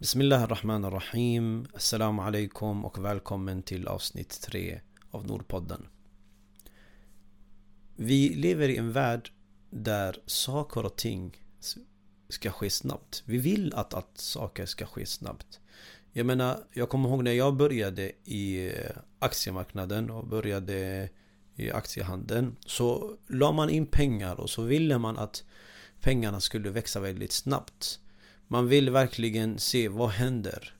Bismillah Rahman Rahim Assalamu alaikum och välkommen till avsnitt 3 av Nordpodden. Vi lever i en värld där saker och ting ska ske snabbt. Vi vill att, att saker ska ske snabbt. Jag menar, jag kommer ihåg när jag började i eh, aktiemarknaden och började i aktiehandeln. Så la man in pengar och så ville man att pengarna skulle växa väldigt snabbt man vill verkligen se vad händer.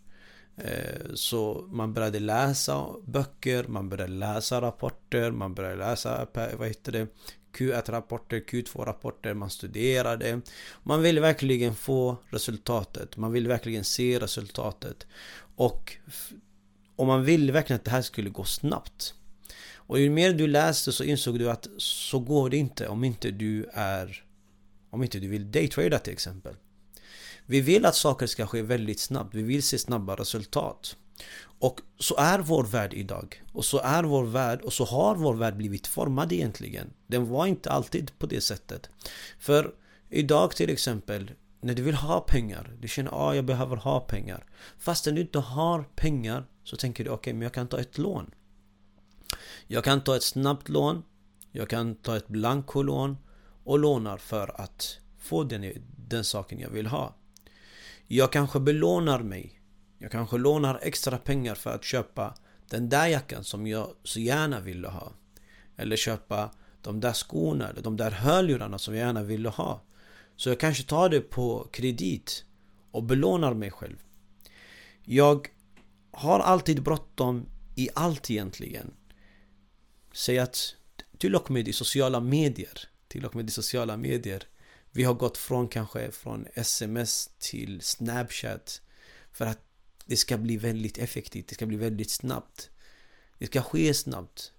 Eh, så man började läsa böcker, man började läsa rapporter, man började läsa vad heter det, Q1-rapporter, Q2-rapporter, man studerade. Man vill verkligen få resultatet, man vill verkligen se resultatet. Och, och man vill verkligen att det här skulle gå snabbt. Och ju mer du läste så insåg du att så går det inte om inte du är Om inte du vill daytrada till exempel. Vi vill att saker ska ske väldigt snabbt, vi vill se snabba resultat. Och så är vår värld idag. Och så är vår värld och så har vår värld blivit formad egentligen. Den var inte alltid på det sättet. För idag till exempel, när du vill ha pengar, du känner att ah, jag behöver ha pengar. Fastän du inte har pengar så tänker du okej, okay, men jag kan ta ett lån. Jag kan ta ett snabbt lån, jag kan ta ett blankolån och lånar för att få den, den saken jag vill ha. Jag kanske belånar mig. Jag kanske lånar extra pengar för att köpa den där jackan som jag så gärna ville ha. Eller köpa de där skorna eller de där hörlurarna som jag gärna ville ha. Så jag kanske tar det på kredit och belånar mig själv. Jag har alltid bråttom i allt egentligen. Säg att till och med i sociala medier, till och med i sociala medier vi har gått från kanske från sms till snapchat För att det ska bli väldigt effektivt, det ska bli väldigt snabbt. Det ska ske snabbt.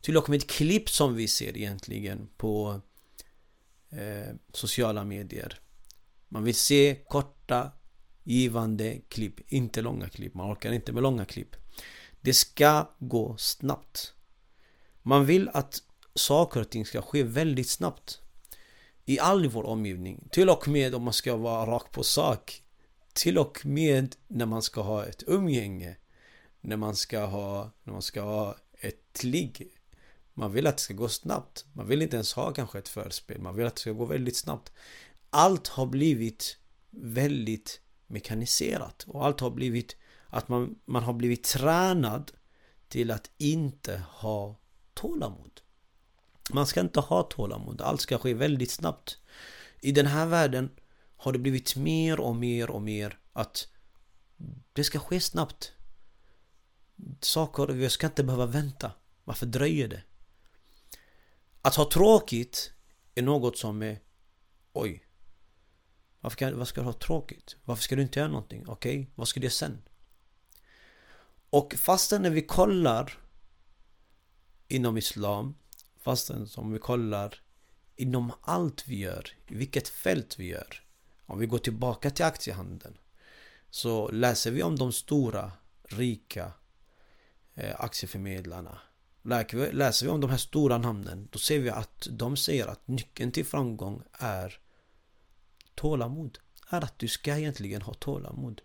Till och med klipp som vi ser egentligen på eh, sociala medier. Man vill se korta givande klipp, inte långa klipp, man orkar inte med långa klipp. Det ska gå snabbt. Man vill att saker och ting ska ske väldigt snabbt i all vår omgivning. Till och med om man ska vara rakt på sak. Till och med när man ska ha ett umgänge. När man ska ha, när man ska ha ett ligg. Man vill att det ska gå snabbt. Man vill inte ens ha kanske ett förspel. Man vill att det ska gå väldigt snabbt. Allt har blivit väldigt mekaniserat och allt har blivit att man, man har blivit tränad till att inte ha tålamod. Man ska inte ha tålamod, allt ska ske väldigt snabbt. I den här världen har det blivit mer och mer och mer att det ska ske snabbt. Saker, vi ska inte behöva vänta. Varför dröjer det? Att ha tråkigt är något som är Oj Varför, kan, varför ska du ha tråkigt? Varför ska du inte göra någonting? Okej, okay, vad ska du göra sen? Och fastän när vi kollar inom Islam Fastän om vi kollar inom allt vi gör, i vilket fält vi gör. Om vi går tillbaka till aktiehandeln. Så läser vi om de stora, rika eh, aktieförmedlarna. Läser vi om de här stora namnen, då ser vi att de säger att nyckeln till framgång är tålamod. Är att du ska egentligen ha tålamod.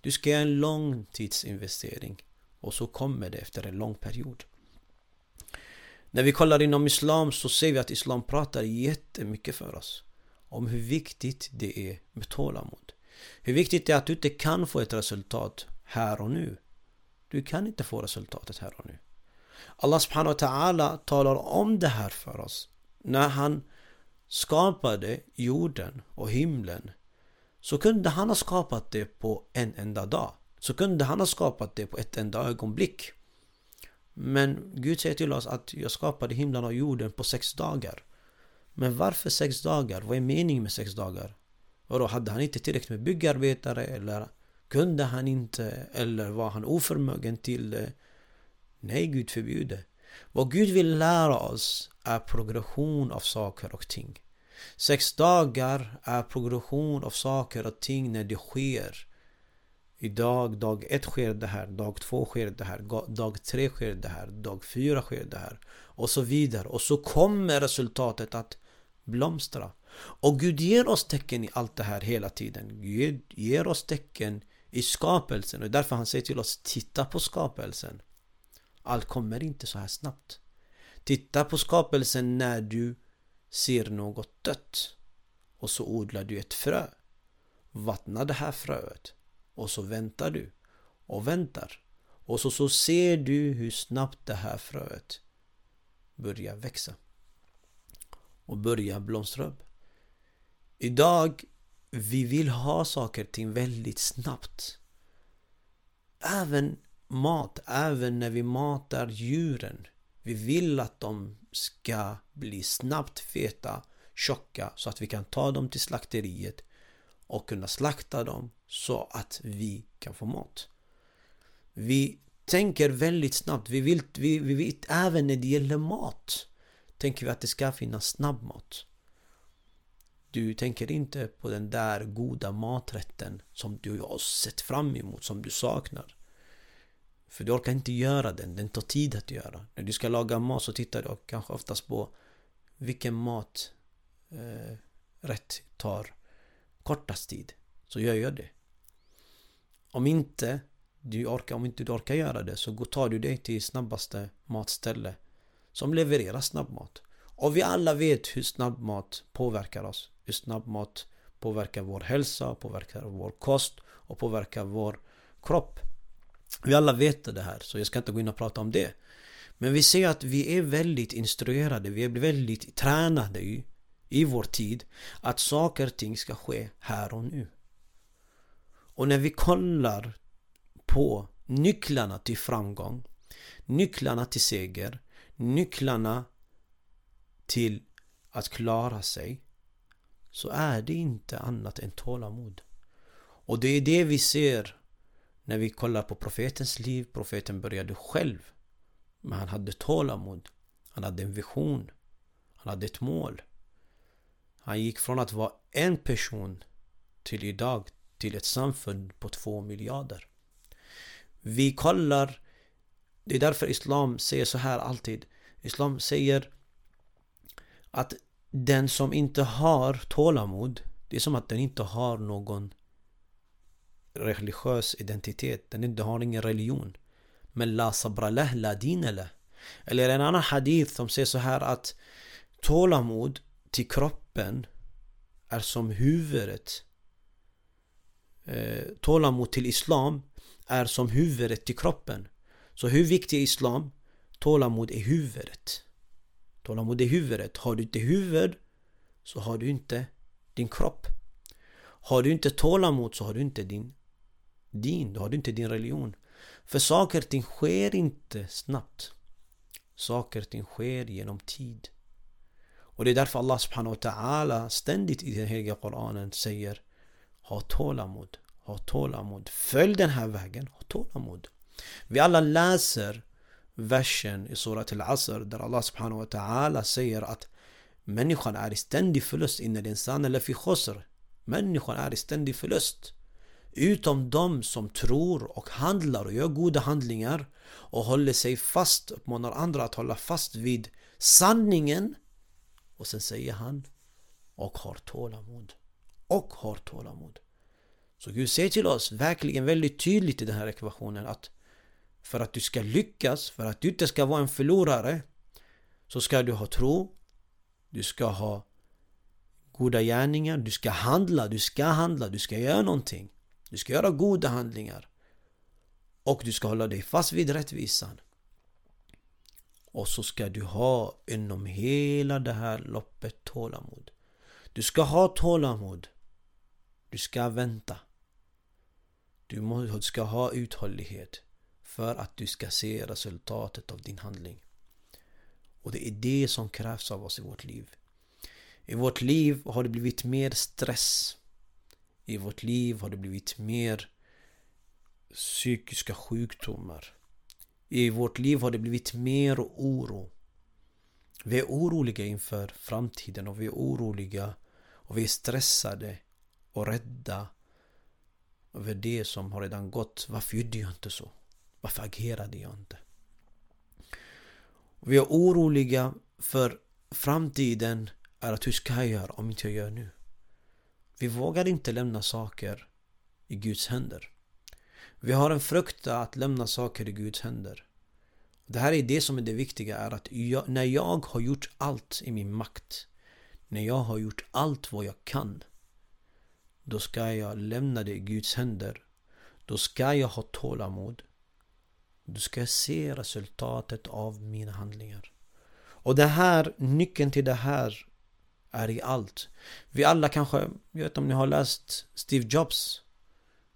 Du ska göra en långtidsinvestering. Och så kommer det efter en lång period. När vi kollar inom Islam så ser vi att Islam pratar jättemycket för oss om hur viktigt det är med tålamod. Hur viktigt det är att du inte kan få ett resultat här och nu. Du kan inte få resultatet här och nu. Allah subhanahu wa ta'ala talar om det här för oss. När han skapade jorden och himlen så kunde han ha skapat det på en enda dag. Så kunde han ha skapat det på ett enda ögonblick. Men Gud säger till oss att jag skapade himlen och jorden på sex dagar. Men varför sex dagar? Vad är meningen med sex dagar? Vadå, hade han inte tillräckligt med byggarbetare? Eller kunde han inte? Eller var han oförmögen till det? Nej, Gud förbjude. Vad Gud vill lära oss är progression av saker och ting. Sex dagar är progression av saker och ting när det sker. Idag, dag ett sker det här, dag två sker det här, dag tre sker det här, dag fyra sker det här. Och så vidare. Och så kommer resultatet att blomstra. Och Gud ger oss tecken i allt det här hela tiden. Gud ger oss tecken i skapelsen och därför han säger till oss Titta på skapelsen Allt kommer inte så här snabbt Titta på skapelsen när du ser något dött och så odlar du ett frö Vattna det här fröet och så väntar du och väntar och så, så ser du hur snabbt det här fröet börjar växa och börjar blomstra upp. Idag vi vill ha saker och ting väldigt snabbt. Även mat, även när vi matar djuren. Vi vill att de ska bli snabbt feta, tjocka så att vi kan ta dem till slakteriet och kunna slakta dem så att vi kan få mat. Vi tänker väldigt snabbt. Vi vill, vi, vi vill, även när det gäller mat tänker vi att det ska finnas snabbmat. Du tänker inte på den där goda maträtten som du har sett fram emot, som du saknar. För du orkar inte göra den, den tar tid att göra. När du ska laga mat så tittar du kanske oftast på vilken maträtt eh, tar kortast tid. Så gör jag det. Om inte du orkar, om inte du orkar göra det så tar du dig till snabbaste matställe som levererar snabbmat. Och vi alla vet hur snabbmat påverkar oss. Hur snabbmat påverkar vår hälsa, påverkar vår kost och påverkar vår kropp. Vi alla vet det här så jag ska inte gå in och prata om det. Men vi ser att vi är väldigt instruerade, vi är väldigt tränade i, vår tid att saker och ting ska ske här och nu. Och när vi kollar på nycklarna till framgång, nycklarna till seger, nycklarna till att klara sig så är det inte annat än tålamod. Och det är det vi ser när vi kollar på profetens liv. Profeten började själv. Men han hade tålamod. Han hade en vision. Han hade ett mål. Han gick från att vara en person till idag till ett samfund på två miljarder. Vi kollar Det är därför Islam säger så här alltid. Islam säger att den som inte har tålamod Det är som att den inte har någon religiös identitet. Den inte har ingen religion. Men la sabra lah, la dinala Eller en annan hadith som säger så här att Tålamod till kroppen är som huvudet eh, Tålamod till Islam är som huvudet till kroppen. Så hur viktig är Islam? Tålamod är huvudet. Tålamod är huvudet. Har du inte huvud så har du inte din kropp. Har du inte tålamod så har du inte din din, då har du inte din religion. För saker och ting sker inte snabbt. Saker och ting sker genom tid. Och det är därför Allah subhanahu wa ta'ala ständigt i den heliga Koranen säger Ha tålamod. Ha tålamod. Följ den här vägen. Ha tålamod. Vi alla läser versen i Surat al-Asr där Allah subhanahu wa ta'ala säger att människan är i ständig förlust innan den eller lafi khusr. Människan är i ständig förlust. Utom de som tror och handlar och gör goda handlingar och håller sig fast, uppmanar andra att hålla fast vid sanningen. Och sen säger han och har tålamod. Och har tålamod. Så Gud säger till oss verkligen väldigt tydligt i den här ekvationen att för att du ska lyckas, för att du inte ska vara en förlorare så ska du ha tro, du ska ha goda gärningar, du ska handla, du ska handla, du ska göra någonting. Du ska göra goda handlingar. Och du ska hålla dig fast vid rättvisan. Och så ska du ha inom hela det här loppet tålamod. Du ska ha tålamod. Du ska vänta. Du ska ha uthållighet för att du ska se resultatet av din handling. Och det är det som krävs av oss i vårt liv. I vårt liv har det blivit mer stress. I vårt liv har det blivit mer psykiska sjukdomar. I vårt liv har det blivit mer oro. Vi är oroliga inför framtiden och vi är oroliga och vi är stressade och rädda över det som har redan gått. Varför gjorde jag inte så? Varför agerade jag inte? Vi är oroliga för framtiden är att hur ska jag göra om inte jag gör nu? Vi vågar inte lämna saker i Guds händer. Vi har en fruktan att lämna saker i Guds händer. Det här är det som är det viktiga är att jag, när jag har gjort allt i min makt När jag har gjort allt vad jag kan Då ska jag lämna det i Guds händer. Då ska jag ha tålamod. Då ska jag se resultatet av mina handlingar. Och det här, nyckeln till det här är i allt. Vi alla kanske, jag vet inte om ni har läst Steve Jobs?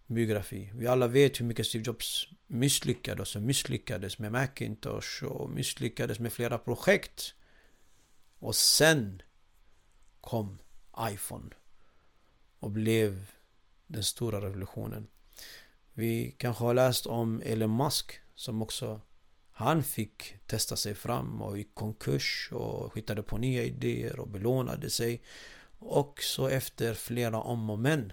Biografi Vi alla vet hur mycket Steve Jobs misslyckades och misslyckades med Macintosh och misslyckades med flera projekt. Och sen kom iPhone och blev den stora revolutionen. Vi kanske har läst om Elon Musk som också han fick testa sig fram och gick konkurs och hittade på nya idéer och belånade sig. Och så efter flera om och men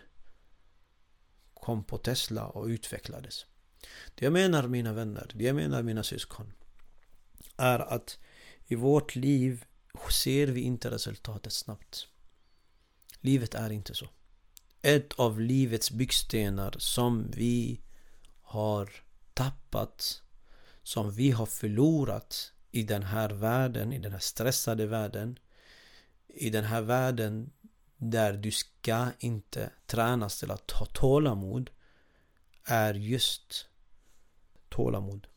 kom på Tesla och utvecklades. Det jag menar mina vänner, det jag menar mina syskon är att i vårt liv ser vi inte resultatet snabbt. Livet är inte så. Ett av livets byggstenar som vi har tappat, som vi har förlorat i den här världen, i den här stressade världen, i den här världen där du ska inte tränas till att ha tålamod är just tålamod.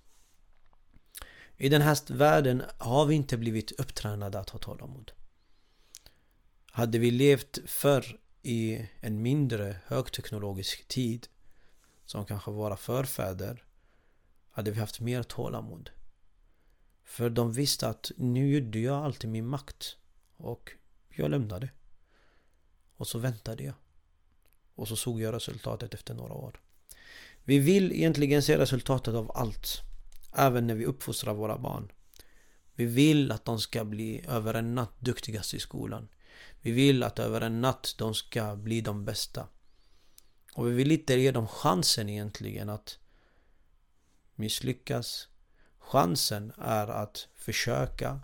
I den här världen har vi inte blivit upptränade att ha tålamod. Hade vi levt förr i en mindre högteknologisk tid som kanske våra förfäder hade vi haft mer tålamod. För de visste att nu gjorde jag allt i min makt och jag lämnade. Och så väntade jag. Och så såg jag resultatet efter några år. Vi vill egentligen se resultatet av allt. Även när vi uppfostrar våra barn. Vi vill att de ska bli över en natt duktigast i skolan. Vi vill att över en natt de ska bli de bästa. Och vi vill inte ge dem chansen egentligen att misslyckas. Chansen är att försöka.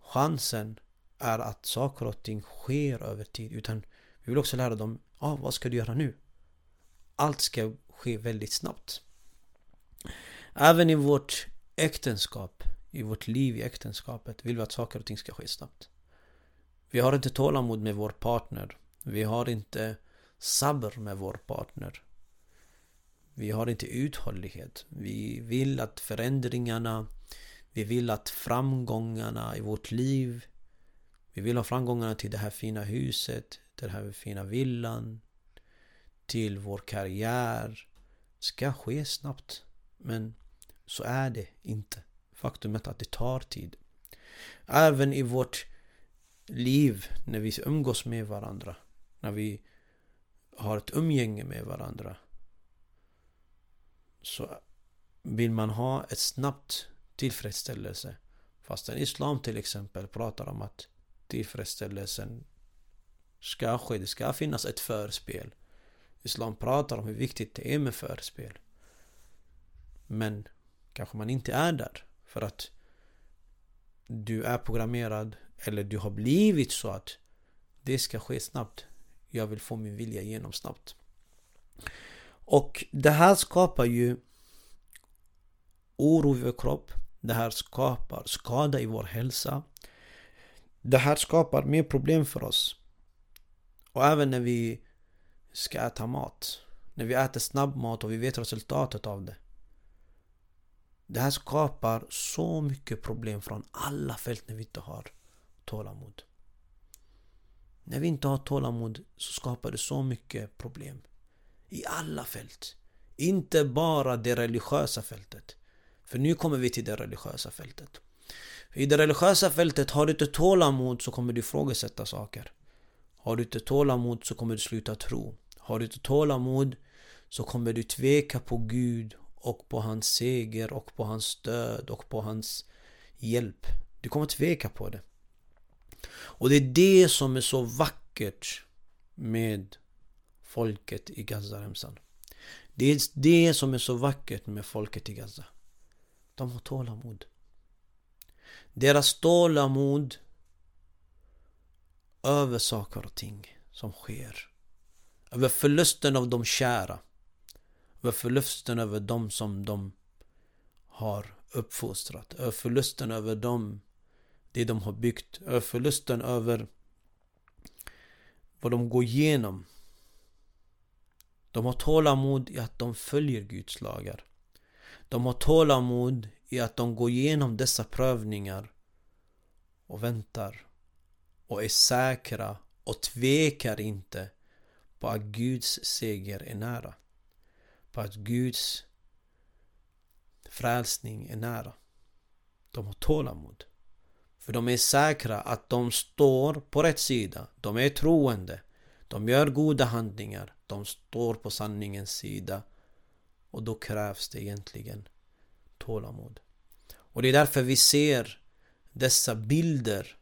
Chansen är att saker och ting sker över tid. Utan vi vill också lära dem, ah, vad ska du göra nu? Allt ska ske väldigt snabbt. Även i vårt äktenskap, i vårt liv i äktenskapet vill vi att saker och ting ska ske snabbt. Vi har inte tålamod med vår partner. Vi har inte sabr med vår partner. Vi har inte uthållighet. Vi vill att förändringarna, vi vill att framgångarna i vårt liv, vi vill ha framgångarna till det här fina huset, den här fina villan, till vår karriär ska ske snabbt. Men så är det inte. Faktumet att det tar tid. Även i vårt liv när vi umgås med varandra. När vi har ett umgänge med varandra. Så vill man ha ett snabbt tillfredsställelse. Fastän Islam till exempel pratar om att tillfredsställelsen ska ske. Det ska finnas ett förspel. Islam pratar om hur viktigt det är med förspel. Men kanske man inte är där. För att du är programmerad eller du har blivit så att det ska ske snabbt. Jag vill få min vilja igenom snabbt. Och det här skapar ju oro i vår kropp. Det här skapar skada i vår hälsa. Det här skapar mer problem för oss. Och även när vi ska äta mat. När vi äter snabbmat och vi vet resultatet av det. Det här skapar så mycket problem från alla fält när vi inte har tålamod. När vi inte har tålamod så skapar det så mycket problem. I alla fält. Inte bara det religiösa fältet. För nu kommer vi till det religiösa fältet. I det religiösa fältet, har du inte tålamod så kommer du ifrågasätta saker. Har du inte tålamod så kommer du sluta tro. Har du inte tålamod så kommer du tveka på Gud och på hans seger och på hans stöd och på hans hjälp. Du kommer tveka på det. Och det är det som är så vackert med folket i Gazaremsan. Det är det som är så vackert med folket i Gaza. De har tålamod. Deras tålamod över saker och ting som sker. Över förlusten av de kära. över förlusten över dem som de har uppfostrat, över förlusten över dem, det de har byggt, över förlusten över vad de går igenom. De har tålamod i att de följer Guds lagar. De har tålamod i att de går igenom dessa prövningar och väntar och är säkra och tvekar inte på att Guds seger är nära. På att Guds frälsning är nära. De har tålamod. För de är säkra att de står på rätt sida. De är troende. De gör goda handlingar. De står på sanningens sida. Och då krävs det egentligen tålamod. Och det är därför vi ser dessa bilder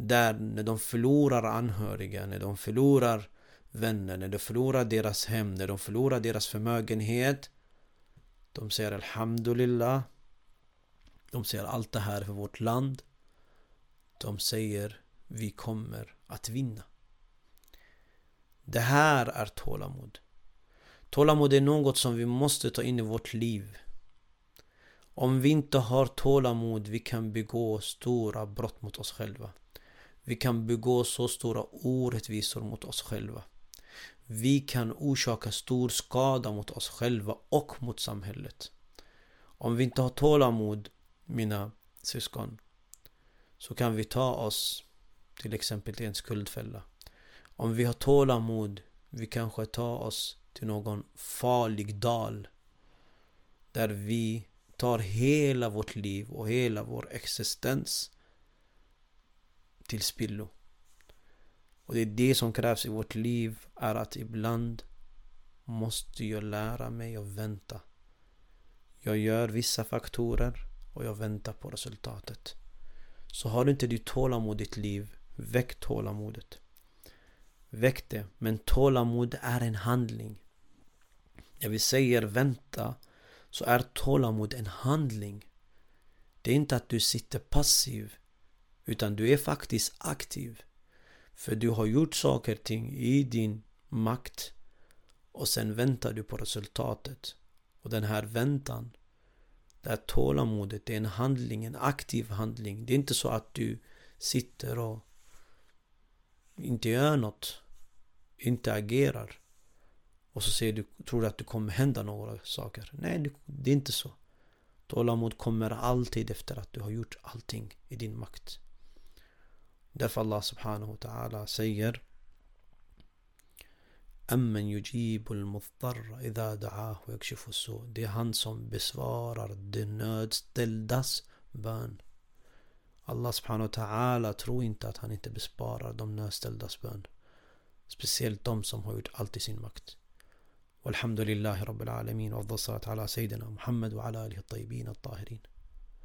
där när de förlorar anhöriga, när de förlorar vänner, när de förlorar deras hem, när de förlorar deras förmögenhet. De säger Alhamdulillah. De säger allt det här för vårt land. De säger vi kommer att vinna. Det här är tålamod. Tålamod är något som vi måste ta in i vårt liv. Om vi inte har tålamod, vi kan begå stora brott mot oss själva. Vi kan begå så stora orättvisor mot oss själva. Vi kan orsaka stor skada mot oss själva och mot samhället. Om vi inte har tålamod, mina syskon, så kan vi ta oss till exempel till en skuldfälla. Om vi har tålamod, vi kanske tar oss till någon farlig dal där vi tar hela vårt liv och hela vår existens till spillo. Och det är det som krävs i vårt liv är att ibland måste jag lära mig att vänta. Jag gör vissa faktorer och jag väntar på resultatet. Så har du inte ditt tålamod i ditt liv, väck tålamodet. Väck det, men tålamod är en handling. När vi säger vänta så är tålamod en handling. Det är inte att du sitter passiv utan du är faktiskt aktiv. För du har gjort saker och ting i din makt och sen väntar du på resultatet. Och den här väntan, det här tålamodet, det är en handling, en aktiv handling. Det är inte så att du sitter och inte gör något, inte agerar. Och så säger du, tror du att det kommer hända några saker. Nej, det är inte så. Tålamod kommer alltid efter att du har gjort allting i din makt. دفع الله سبحانه وتعالى سير. أم من يجيب المضطر إذا دعاه ويكشف السوء. دي هانسون بسفارر دي نودز دل داس بان الله سبحانه وتعالى ترو انت att han inte besparar de nödställdas bön speciellt de som har gjort allt i والحمد لله رب العالمين والصلاة على سيدنا محمد وعلى آله الطيبين الطاهرين.